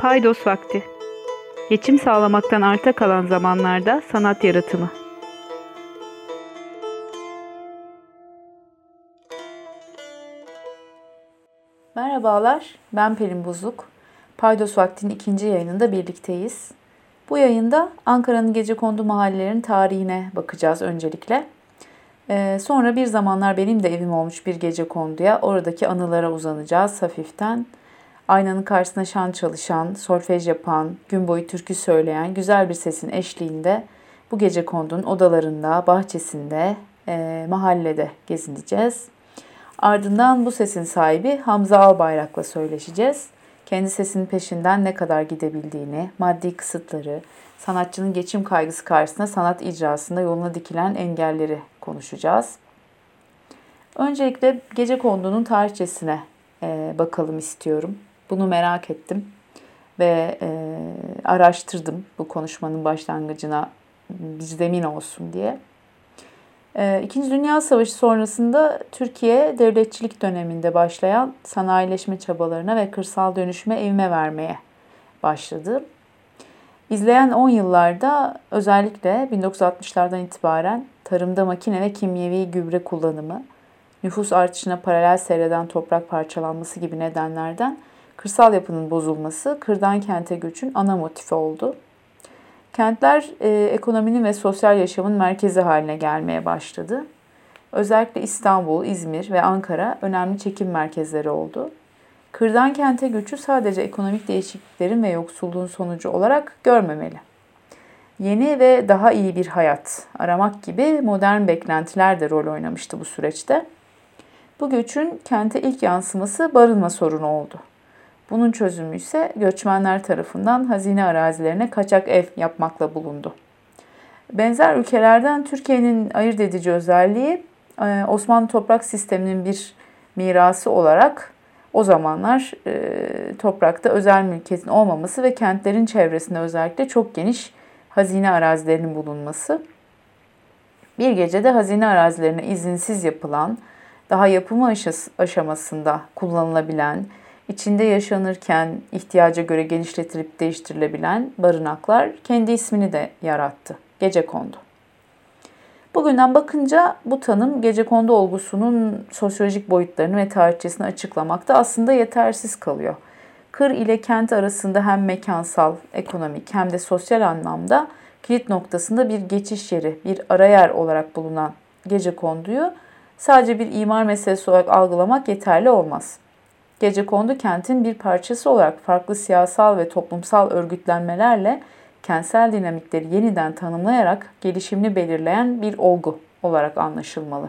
Paydos vakti. Geçim sağlamaktan arta kalan zamanlarda sanat yaratımı. Merhabalar, ben Pelin Buzluk. Paydos Vakti'nin ikinci yayınında birlikteyiz. Bu yayında Ankara'nın gece kondu mahallelerinin tarihine bakacağız öncelikle. Ee, sonra bir zamanlar benim de evim olmuş bir gece konduya, oradaki anılara uzanacağız hafiften. Aynanın karşısında şan çalışan, solfej yapan, gün boyu türkü söyleyen güzel bir sesin eşliğinde bu gece kondunun odalarında, bahçesinde, e, mahallede gezineceğiz. Ardından bu sesin sahibi Hamza Albayrak'la söyleşeceğiz. Kendi sesinin peşinden ne kadar gidebildiğini, maddi kısıtları, sanatçının geçim kaygısı karşısında sanat icrasında yoluna dikilen engelleri konuşacağız. Öncelikle gece kondunun tarihçesine e, bakalım istiyorum. Bunu merak ettim ve e, araştırdım bu konuşmanın başlangıcına bir zemin olsun diye. E, İkinci Dünya Savaşı sonrasında Türkiye devletçilik döneminde başlayan sanayileşme çabalarına ve kırsal dönüşüme evime vermeye başladı. İzleyen 10 yıllarda özellikle 1960'lardan itibaren tarımda makine ve kimyevi gübre kullanımı, nüfus artışına paralel seyreden toprak parçalanması gibi nedenlerden kırsal yapının bozulması kırdan kente göçün ana motifi oldu. Kentler e, ekonominin ve sosyal yaşamın merkezi haline gelmeye başladı. Özellikle İstanbul, İzmir ve Ankara önemli çekim merkezleri oldu. Kırdan kente göçü sadece ekonomik değişikliklerin ve yoksulluğun sonucu olarak görmemeli. Yeni ve daha iyi bir hayat aramak gibi modern beklentiler de rol oynamıştı bu süreçte. Bu göçün kente ilk yansıması barınma sorunu oldu. Bunun çözümü ise göçmenler tarafından hazine arazilerine kaçak ev yapmakla bulundu. Benzer ülkelerden Türkiye'nin ayırt edici özelliği e, Osmanlı toprak sisteminin bir mirası olarak o zamanlar e, toprakta özel mülkiyetin olmaması ve kentlerin çevresinde özellikle çok geniş hazine arazilerinin bulunması. Bir gecede hazine arazilerine izinsiz yapılan, daha yapımı aşamasında kullanılabilen, içinde yaşanırken ihtiyaca göre genişletilip değiştirilebilen barınaklar kendi ismini de yarattı. Gece kondu. Bugünden bakınca bu tanım gece kondu olgusunun sosyolojik boyutlarını ve tarihçesini açıklamakta aslında yetersiz kalıyor. Kır ile kent arasında hem mekansal, ekonomik hem de sosyal anlamda kilit noktasında bir geçiş yeri, bir ara yer olarak bulunan gece konduyu sadece bir imar meselesi olarak algılamak yeterli olmaz. Gece kondu kentin bir parçası olarak farklı siyasal ve toplumsal örgütlenmelerle kentsel dinamikleri yeniden tanımlayarak gelişimini belirleyen bir olgu olarak anlaşılmalı.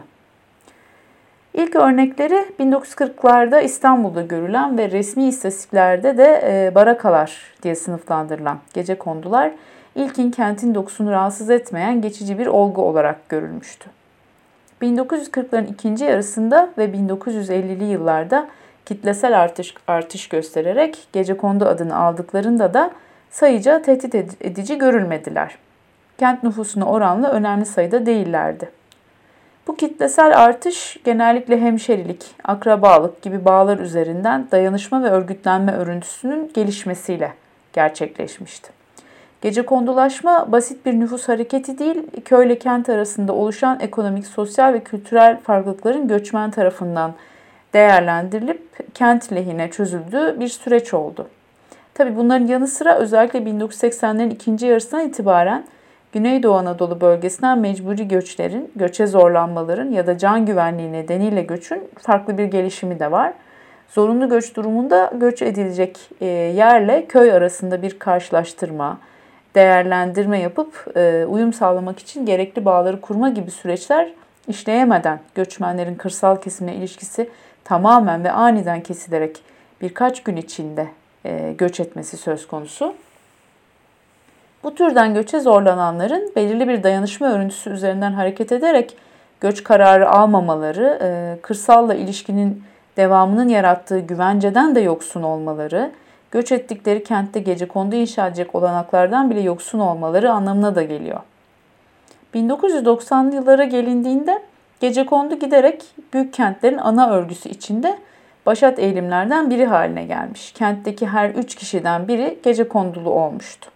İlk örnekleri 1940'larda İstanbul'da görülen ve resmi istatistiklerde de e, barakalar diye sınıflandırılan gece kondular ilkin kentin dokusunu rahatsız etmeyen geçici bir olgu olarak görülmüştü. 1940'ların ikinci yarısında ve 1950'li yıllarda kitlesel artış, artış göstererek gece kondu adını aldıklarında da sayıca tehdit edici görülmediler. Kent nüfusuna oranla önemli sayıda değillerdi. Bu kitlesel artış genellikle hemşerilik, akrabalık gibi bağlar üzerinden dayanışma ve örgütlenme örüntüsünün gelişmesiyle gerçekleşmişti. Gece kondulaşma basit bir nüfus hareketi değil, köyle kent arasında oluşan ekonomik, sosyal ve kültürel farklılıkların göçmen tarafından değerlendirilip kent lehine çözüldüğü bir süreç oldu. Tabi bunların yanı sıra özellikle 1980'lerin ikinci yarısından itibaren Güneydoğu Anadolu bölgesinden mecburi göçlerin, göçe zorlanmaların ya da can güvenliği nedeniyle göçün farklı bir gelişimi de var. Zorunlu göç durumunda göç edilecek e, yerle köy arasında bir karşılaştırma, değerlendirme yapıp e, uyum sağlamak için gerekli bağları kurma gibi süreçler işleyemeden göçmenlerin kırsal kesimle ilişkisi tamamen ve aniden kesilerek birkaç gün içinde e, göç etmesi söz konusu. Bu türden göçe zorlananların belirli bir dayanışma örüntüsü üzerinden hareket ederek göç kararı almamaları, e, kırsalla ilişkinin devamının yarattığı güvenceden de yoksun olmaları, göç ettikleri kentte gece kondu inşa edecek olanaklardan bile yoksun olmaları anlamına da geliyor. 1990'lı yıllara gelindiğinde gece kondu giderek büyük kentlerin ana örgüsü içinde başat eğilimlerden biri haline gelmiş. Kentteki her üç kişiden biri gece kondulu olmuştu.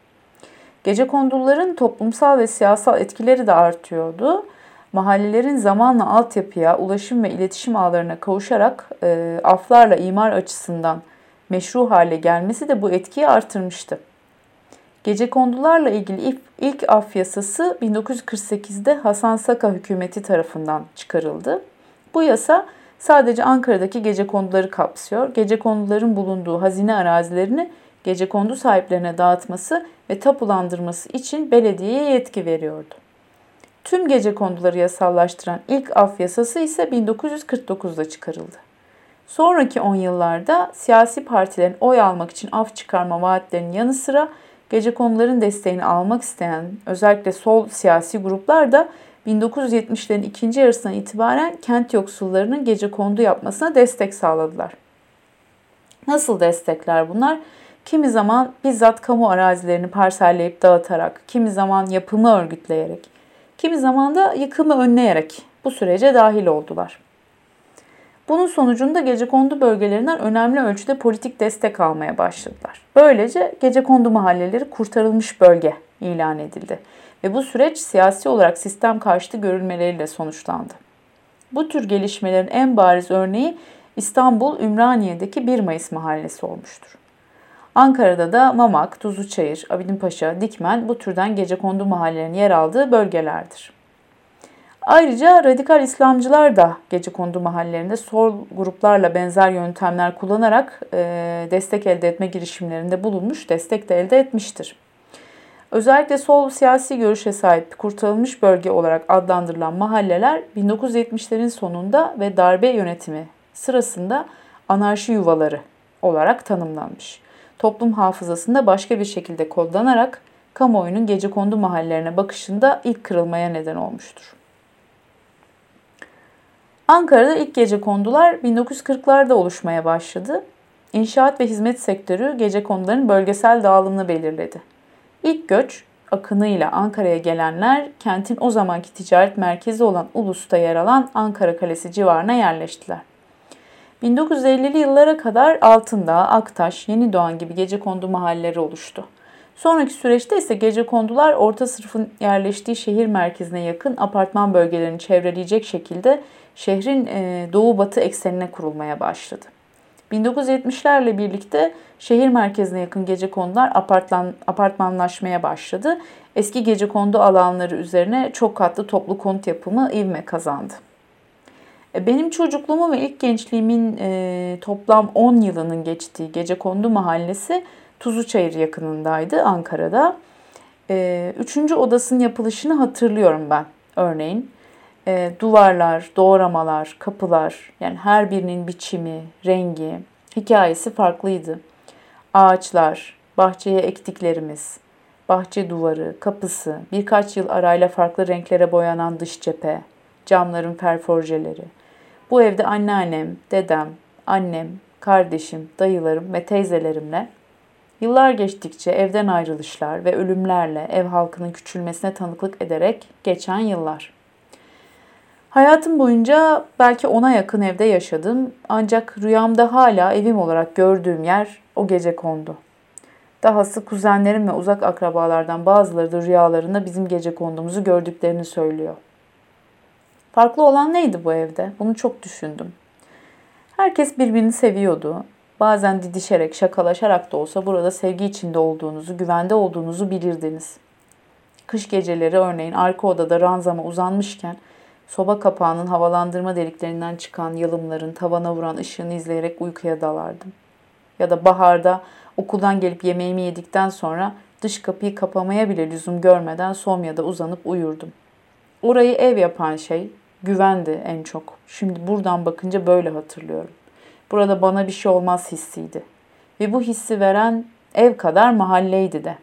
Gece konduların toplumsal ve siyasal etkileri de artıyordu. Mahallelerin zamanla altyapıya, ulaşım ve iletişim ağlarına kavuşarak e, aflarla imar açısından meşru hale gelmesi de bu etkiyi artırmıştı. Gece kondularla ilgili ilk, ilk af yasası 1948'de Hasan Saka hükümeti tarafından çıkarıldı. Bu yasa sadece Ankara'daki gece konduları kapsıyor. Gece konduların bulunduğu hazine arazilerini gece kondu sahiplerine dağıtması ve tapulandırması için belediyeye yetki veriyordu. Tüm gece konduları yasallaştıran ilk af yasası ise 1949'da çıkarıldı. Sonraki 10 yıllarda siyasi partilerin oy almak için af çıkarma vaatlerinin yanı sıra gece konuların desteğini almak isteyen özellikle sol siyasi gruplar da 1970'lerin ikinci yarısından itibaren kent yoksullarının gece kondu yapmasına destek sağladılar. Nasıl destekler bunlar? Kimi zaman bizzat kamu arazilerini parselleyip dağıtarak, kimi zaman yapımı örgütleyerek, kimi zaman da yıkımı önleyerek bu sürece dahil oldular. Bunun sonucunda gecekondu bölgelerinden önemli ölçüde politik destek almaya başladılar. Böylece gecekondu mahalleleri kurtarılmış bölge ilan edildi ve bu süreç siyasi olarak sistem karşıtı görülmeleriyle sonuçlandı. Bu tür gelişmelerin en bariz örneği İstanbul Ümraniye'deki 1 Mayıs mahallesi olmuştur. Ankara'da da Mamak, Tuzluçayır, Abidinpaşa, Dikmen bu türden gecekondu mahallelerinin yer aldığı bölgelerdir. Ayrıca radikal İslamcılar da gece kondu mahallelerinde sol gruplarla benzer yöntemler kullanarak e, destek elde etme girişimlerinde bulunmuş, destek de elde etmiştir. Özellikle sol siyasi görüşe sahip kurtarılmış bölge olarak adlandırılan mahalleler 1970'lerin sonunda ve darbe yönetimi sırasında anarşi yuvaları olarak tanımlanmış. Toplum hafızasında başka bir şekilde kodlanarak kamuoyunun gece kondu mahallelerine bakışında ilk kırılmaya neden olmuştur. Ankara'da ilk gece kondular 1940'larda oluşmaya başladı. İnşaat ve hizmet sektörü gece konduların bölgesel dağılımını belirledi. İlk göç akınıyla Ankara'ya gelenler kentin o zamanki ticaret merkezi olan Ulus'ta yer alan Ankara Kalesi civarına yerleştiler. 1950'li yıllara kadar Altındağ, Aktaş, Yeni Doğan gibi gece kondu mahalleleri oluştu. Sonraki süreçte ise gece kondular orta sınıfın yerleştiği şehir merkezine yakın apartman bölgelerini çevreleyecek şekilde şehrin e, doğu batı eksenine kurulmaya başladı. 1970'lerle birlikte şehir merkezine yakın gece konular apartman, apartmanlaşmaya başladı. Eski gece kondu alanları üzerine çok katlı toplu konut yapımı ivme kazandı. E, benim çocukluğumun ve ilk gençliğimin e, toplam 10 yılının geçtiği gece kondu mahallesi Tuzluçayır yakınındaydı Ankara'da. Üçüncü odasının yapılışını hatırlıyorum ben örneğin e, duvarlar, doğramalar, kapılar yani her birinin biçimi, rengi, hikayesi farklıydı. Ağaçlar, bahçeye ektiklerimiz, bahçe duvarı, kapısı, birkaç yıl arayla farklı renklere boyanan dış cephe, camların perforjeleri. Bu evde anneannem, dedem, annem, kardeşim, dayılarım ve teyzelerimle yıllar geçtikçe evden ayrılışlar ve ölümlerle ev halkının küçülmesine tanıklık ederek geçen yıllar. Hayatım boyunca belki ona yakın evde yaşadım ancak rüyamda hala evim olarak gördüğüm yer o gece kondu. Dahası kuzenlerim ve uzak akrabalardan bazıları da rüyalarında bizim gece kondumuzu gördüklerini söylüyor. Farklı olan neydi bu evde? Bunu çok düşündüm. Herkes birbirini seviyordu. Bazen didişerek, şakalaşarak da olsa burada sevgi içinde olduğunuzu, güvende olduğunuzu bilirdiniz. Kış geceleri örneğin arka odada ranzama uzanmışken Soba kapağının havalandırma deliklerinden çıkan yalımların tavana vuran ışığını izleyerek uykuya dalardım. Ya da baharda okuldan gelip yemeğimi yedikten sonra dış kapıyı kapamaya bile lüzum görmeden Somya'da uzanıp uyurdum. Orayı ev yapan şey güvendi en çok. Şimdi buradan bakınca böyle hatırlıyorum. Burada bana bir şey olmaz hissiydi. Ve bu hissi veren ev kadar mahalleydi de.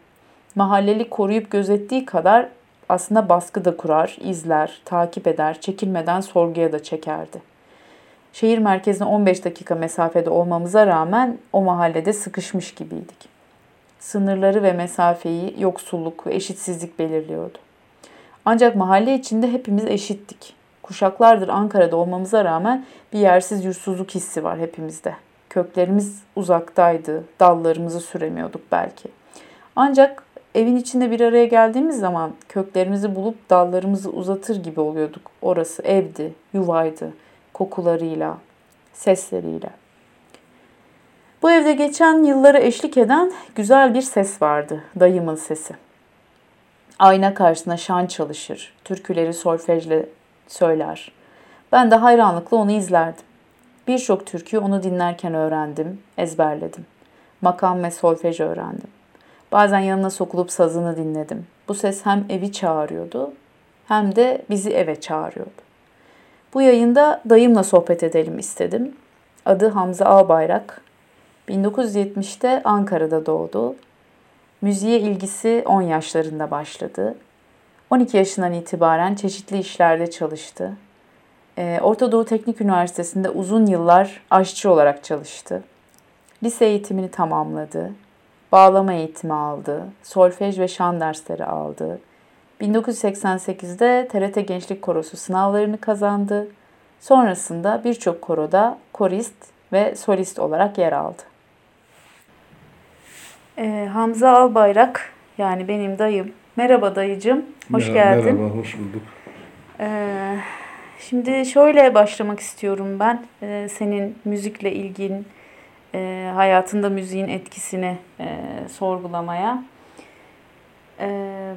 Mahalleli koruyup gözettiği kadar aslında baskı da kurar, izler, takip eder, çekilmeden sorguya da çekerdi. Şehir merkezine 15 dakika mesafede olmamıza rağmen o mahallede sıkışmış gibiydik. Sınırları ve mesafeyi yoksulluk ve eşitsizlik belirliyordu. Ancak mahalle içinde hepimiz eşittik. Kuşaklardır Ankara'da olmamıza rağmen bir yersiz yursuzluk hissi var hepimizde. Köklerimiz uzaktaydı, dallarımızı süremiyorduk belki. Ancak evin içinde bir araya geldiğimiz zaman köklerimizi bulup dallarımızı uzatır gibi oluyorduk. Orası evdi, yuvaydı, kokularıyla, sesleriyle. Bu evde geçen yılları eşlik eden güzel bir ses vardı, dayımın sesi. Ayna karşısında şan çalışır, türküleri solfejle söyler. Ben de hayranlıkla onu izlerdim. Birçok türküyü onu dinlerken öğrendim, ezberledim. Makam ve solfej öğrendim. Bazen yanına sokulup sazını dinledim. Bu ses hem evi çağırıyordu hem de bizi eve çağırıyordu. Bu yayında dayımla sohbet edelim istedim. Adı Hamza Albayrak. 1970'te Ankara'da doğdu. Müziğe ilgisi 10 yaşlarında başladı. 12 yaşından itibaren çeşitli işlerde çalıştı. Ee, Orta Doğu Teknik Üniversitesi'nde uzun yıllar aşçı olarak çalıştı. Lise eğitimini tamamladı. Bağlama eğitimi aldı. Solfej ve şan dersleri aldı. 1988'de TRT Gençlik Korosu sınavlarını kazandı. Sonrasında birçok koroda korist ve solist olarak yer aldı. Ee, Hamza Albayrak yani benim dayım. Merhaba dayıcım, hoş Merhaba, geldin. Merhaba, hoş bulduk. Ee, şimdi şöyle başlamak istiyorum ben. Ee, senin müzikle ilgin, e, hayatında müziğin etkisini e, sorgulamaya. Ee,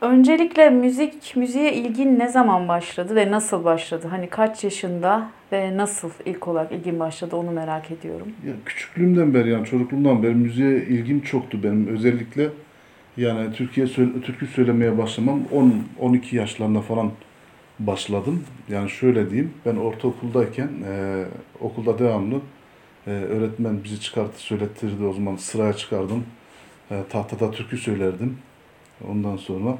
öncelikle müzik, müziğe ilgin ne zaman başladı ve nasıl başladı? Hani kaç yaşında ve nasıl ilk olarak ilgin başladı onu merak ediyorum. Ya, küçüklüğümden beri yani çocukluğumdan beri müziğe ilgim çoktu benim. Özellikle yani Türkiye türkü söylemeye başlamam 10 12 yaşlarında falan başladım. Yani şöyle diyeyim ben ortaokuldayken e, okulda devamlı e, öğretmen bizi çıkarttı söylettirdi o zaman sıraya çıkardım. E, tahtada türkü söylerdim. Ondan sonra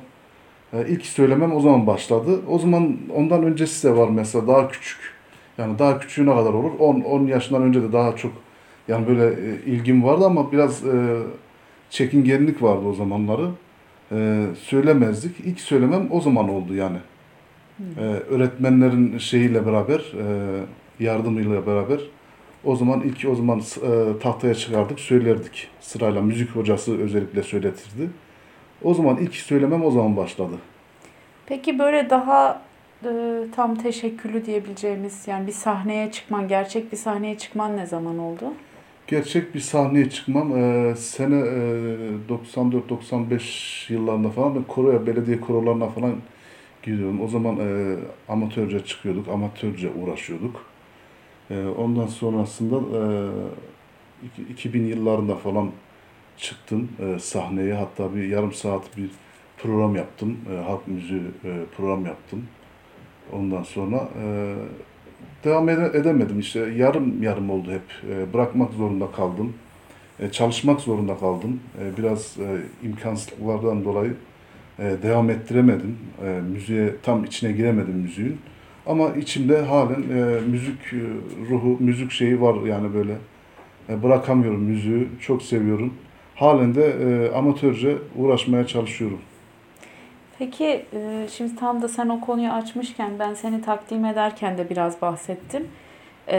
e, ilk söylemem o zaman başladı. O zaman ondan öncesi de var mesela daha küçük. Yani daha küçüğüne kadar olur. 10 10 yaşından önce de daha çok yani böyle e, ilgim vardı ama biraz e, çekingenlik vardı o zamanları. E, söylemezdik. İlk söylemem o zaman oldu yani. E, öğretmenlerin şeyiyle beraber, e, yardımıyla beraber o zaman ilk o zaman e, tahtaya çıkardık, söylerdik. Sırayla müzik hocası özellikle söyletirdi. O zaman ilk söylemem o zaman başladı. Peki böyle daha e, tam teşekküllü diyebileceğimiz yani bir sahneye çıkman, gerçek bir sahneye çıkman ne zaman oldu? Gerçek bir sahneye çıkmam e, sene e, 94-95 yıllarında falan ben koroya, belediye korolarına falan gidiyorum. O zaman e, amatörce çıkıyorduk, amatörce uğraşıyorduk. E, ondan sonrasında e, iki- 2000 yıllarında falan çıktım e, sahneye. Hatta bir yarım saat bir program yaptım. E, halk müziği e, program yaptım. Ondan sonra e, devam ede- edemedim işte yarım yarım oldu hep E, bırakmak zorunda kaldım E, çalışmak zorunda kaldım E, biraz e, imkansızlıklardan dolayı e, devam ettiremedim E, müziğe tam içine giremedim müziğin ama içimde halen e, müzik e, ruhu müzik şeyi var yani böyle E, bırakamıyorum müziği çok seviyorum halen de e, amatörce uğraşmaya çalışıyorum. Peki e, şimdi tam da sen o konuyu açmışken ben seni takdim ederken de biraz bahsettim. E,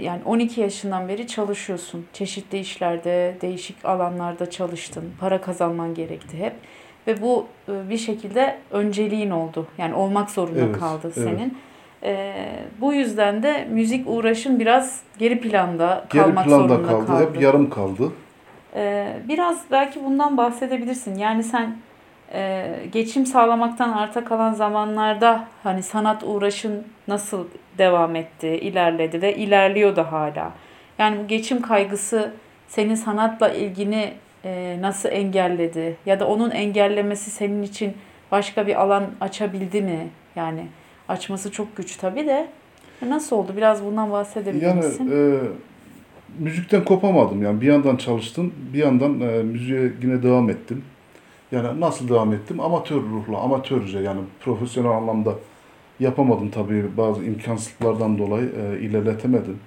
yani 12 yaşından beri çalışıyorsun. Çeşitli işlerde, değişik alanlarda çalıştın. Para kazanman gerekti hep. Ve bu e, bir şekilde önceliğin oldu. Yani olmak zorunda Evet, kaldı evet. E, bu yüzden de müzik uğraşın biraz geri planda Geri kalmak planda zorunda kaldı, kaldı. hep yarım kaldı. Ee, biraz belki bundan bahsedebilirsin. Yani sen e, geçim sağlamaktan arta kalan zamanlarda hani sanat uğraşın nasıl devam etti, ilerledi ve ilerliyor da hala. Yani bu geçim kaygısı senin sanatla ilgini e, nasıl engelledi ya da onun engellemesi senin için başka bir alan açabildi mi? Yani açması çok güç tabii de. Nasıl oldu? Biraz bundan bahsedebilir Yani misin? e, müzikten kopamadım yani bir yandan çalıştım bir yandan e, müziğe yine devam ettim. Yani nasıl devam ettim? Amatör ruhla, amatörce yani profesyonel anlamda yapamadım tabii bazı imkansızlıklardan dolayı e, ilerletemedim.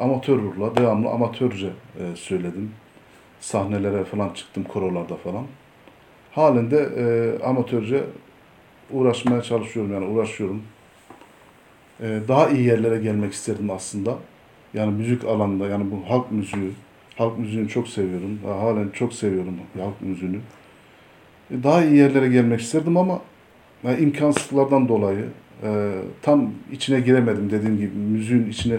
Amatör ruhla devamlı amatörce e, söyledim. Sahnelere falan çıktım korolarda falan. Halen de e, amatörce uğraşmaya çalışıyorum yani uğraşıyorum. E, daha iyi yerlere gelmek isterdim aslında. Yani müzik alanında yani bu halk müziği, halk müziğini çok seviyorum. Daha Halen çok seviyorum halk müziğini. E, Daha iyi yerlere gelmek isterdim ama yani imkansızlıklardan dolayı e, tam içine giremedim dediğim gibi müziğin içine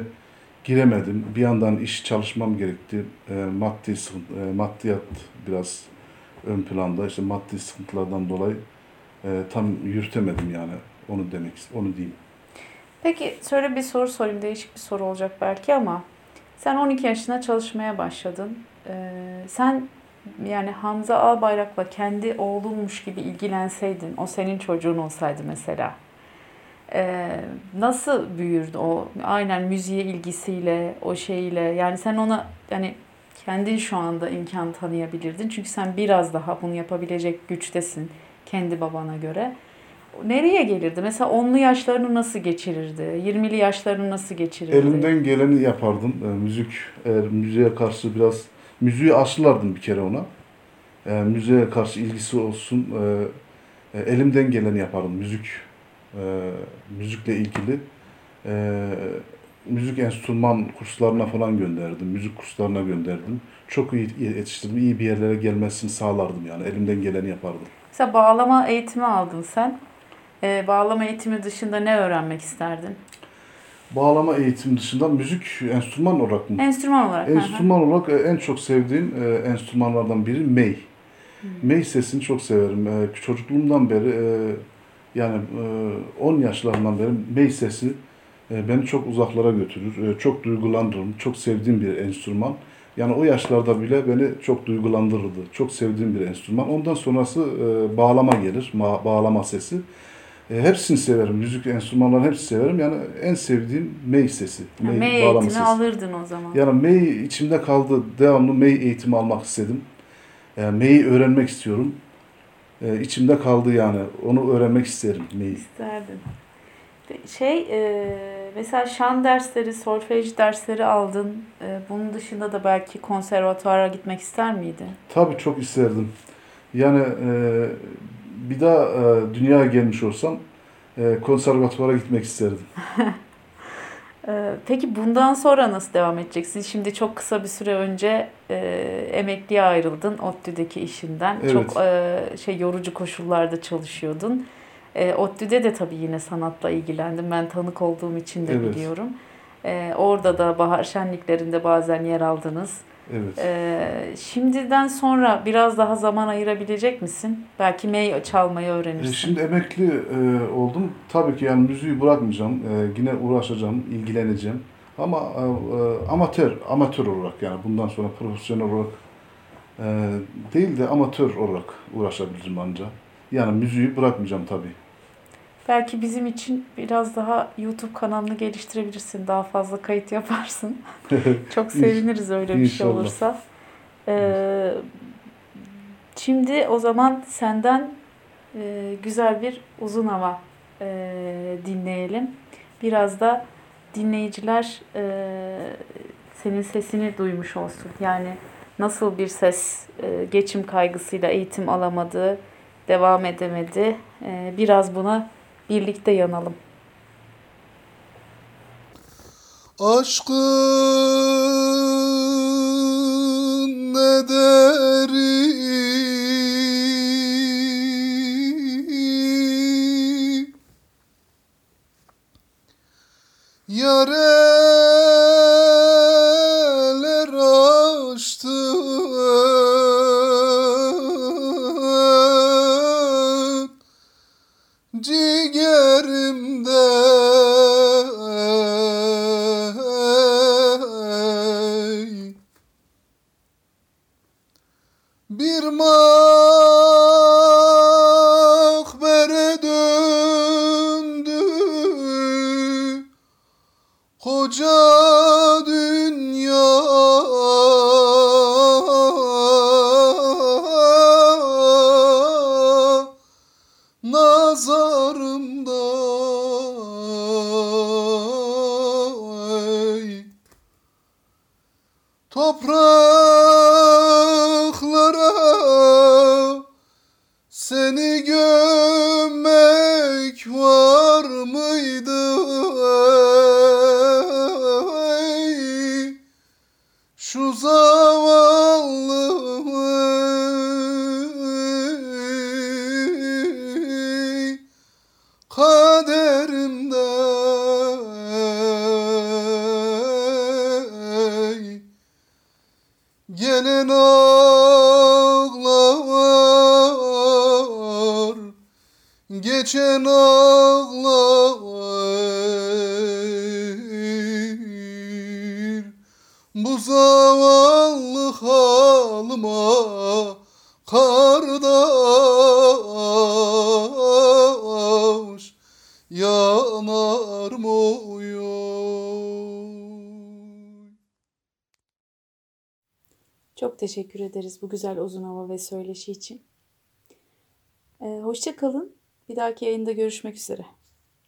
giremedim. Bir yandan iş çalışmam gerekti. E, maddi sıkıntı, e, maddiyat biraz ön planda. İşte maddi sıkıntılardan dolayı e, tam yürütemedim yani. Onu demek onu diyeyim. Peki şöyle bir soru sorayım. Değişik bir soru olacak belki ama sen 12 yaşında çalışmaya başladın. Ee, sen yani Hamza Albayrak'la kendi oğlunmuş gibi ilgilenseydin, o senin çocuğun olsaydı mesela. ee, nasıl büyürdü o? Aynen müziğe ilgisiyle, o şeyle. Yani sen ona yani kendin şu anda imkan tanıyabilirdin. Çünkü sen biraz daha bunu yapabilecek güçtesin kendi babana göre. Nereye gelirdi? Mesela onlu yaşlarını nasıl geçirirdi? 20'li yaşlarını nasıl geçirirdi? Elimden geleni yapardım. E, müzik, eğer müziğe karşı biraz, müziği aşılardım bir kere ona. E, müziğe karşı ilgisi olsun. E, e, elimden geleni yapardım. Müzik, e, müzikle ilgili. E, müzik enstrüman kurslarına falan gönderdim. Müzik kurslarına gönderdim. Çok iyi yetiştirdim. iyi bir yerlere gelmesini sağlardım yani. Elimden geleni yapardım. Mesela bağlama eğitimi aldın sen. Ee, bağlama eğitimi dışında ne öğrenmek isterdin? Bağlama eğitimi dışında müzik enstrüman olarak mı? Enstrüman olarak. hı hı. Enstrüman olarak e, en çok sevdiğim e, enstrümanlardan biri May. May sesini çok severim. E, Çocukluğumdan beri e, yani e, 10 yaşlarından beri May sesi e, beni çok uzaklara götürür. E, Çok duygulandırır. Çok sevdiğim bir enstrüman. Yani o yaşlarda bile beni çok duygulandırırdı. Çok sevdiğim bir enstrüman. Ondan sonrası e, bağlama gelir. ma- Bağlama sesi. E, Hepsini severim. Müzik enstrümanlarını hepsini severim. Yani en sevdiğim May sesi. May May eğitimi sesi. alırdın o zaman. Yani MEI içimde kaldı. Devamlı MEI eğitimi almak istedim. Yani MEI öğrenmek istiyorum. Ee, içimde kaldı yani. Onu öğrenmek isterim MEI. İsterdin. Pe- Şey, e, mesela şan dersleri, solfej dersleri aldın. E, bunun dışında da belki konservatuara gitmek ister miydin? Tabii çok isterdim. Yani e, bir daha e, dünyaya gelmiş olsam e, konservatuvara gitmek isterdim. Ee, Peki bundan sonra nasıl devam edeceksin? Şimdi çok kısa bir süre önce e, emekliye ayrıldın ODTÜ'deki işinden. Evet. Çok e, şey yorucu koşullarda çalışıyordun. E, ODTÜ'de de tabii yine sanatla ilgilendim. Ben tanık olduğum için de Evet. biliyorum. E, orada da bahar şenliklerinde bazen yer aldınız. Evet. E, şimdiden sonra biraz daha zaman ayırabilecek misin? Belki mey çalmayı E, öğrenirsin. Şimdi emekli e, oldum. Tabii ki yani müziği bırakmayacağım. E, yine uğraşacağım, ilgileneceğim. Ama e, e, amatör, amatör olarak yani bundan sonra profesyonel olarak e, değil de amatör olarak uğraşabilirim anca. Yani müziği bırakmayacağım tabii. Belki bizim için biraz daha YouTube kanalını geliştirebilirsin. Daha fazla kayıt yaparsın. Çok seviniriz öyle bir şey olursa. Ee, şimdi o zaman senden e, güzel bir uzun hava e, dinleyelim. Biraz da dinleyiciler e, senin sesini duymuş olsun. Yani nasıl bir ses e, geçim kaygısıyla eğitim alamadı, devam edemedi. E, biraz buna birlikte yanalım. Aşkın ne deri Yareler No! Gelen ağlar Geçen ağlar. Bu zavallı halıma Kardeş Yanar mı Çok teşekkür ederiz bu güzel uzun hava ve söyleşi için. Ee, hoşça kalın. Bir dahaki yayında görüşmek üzere.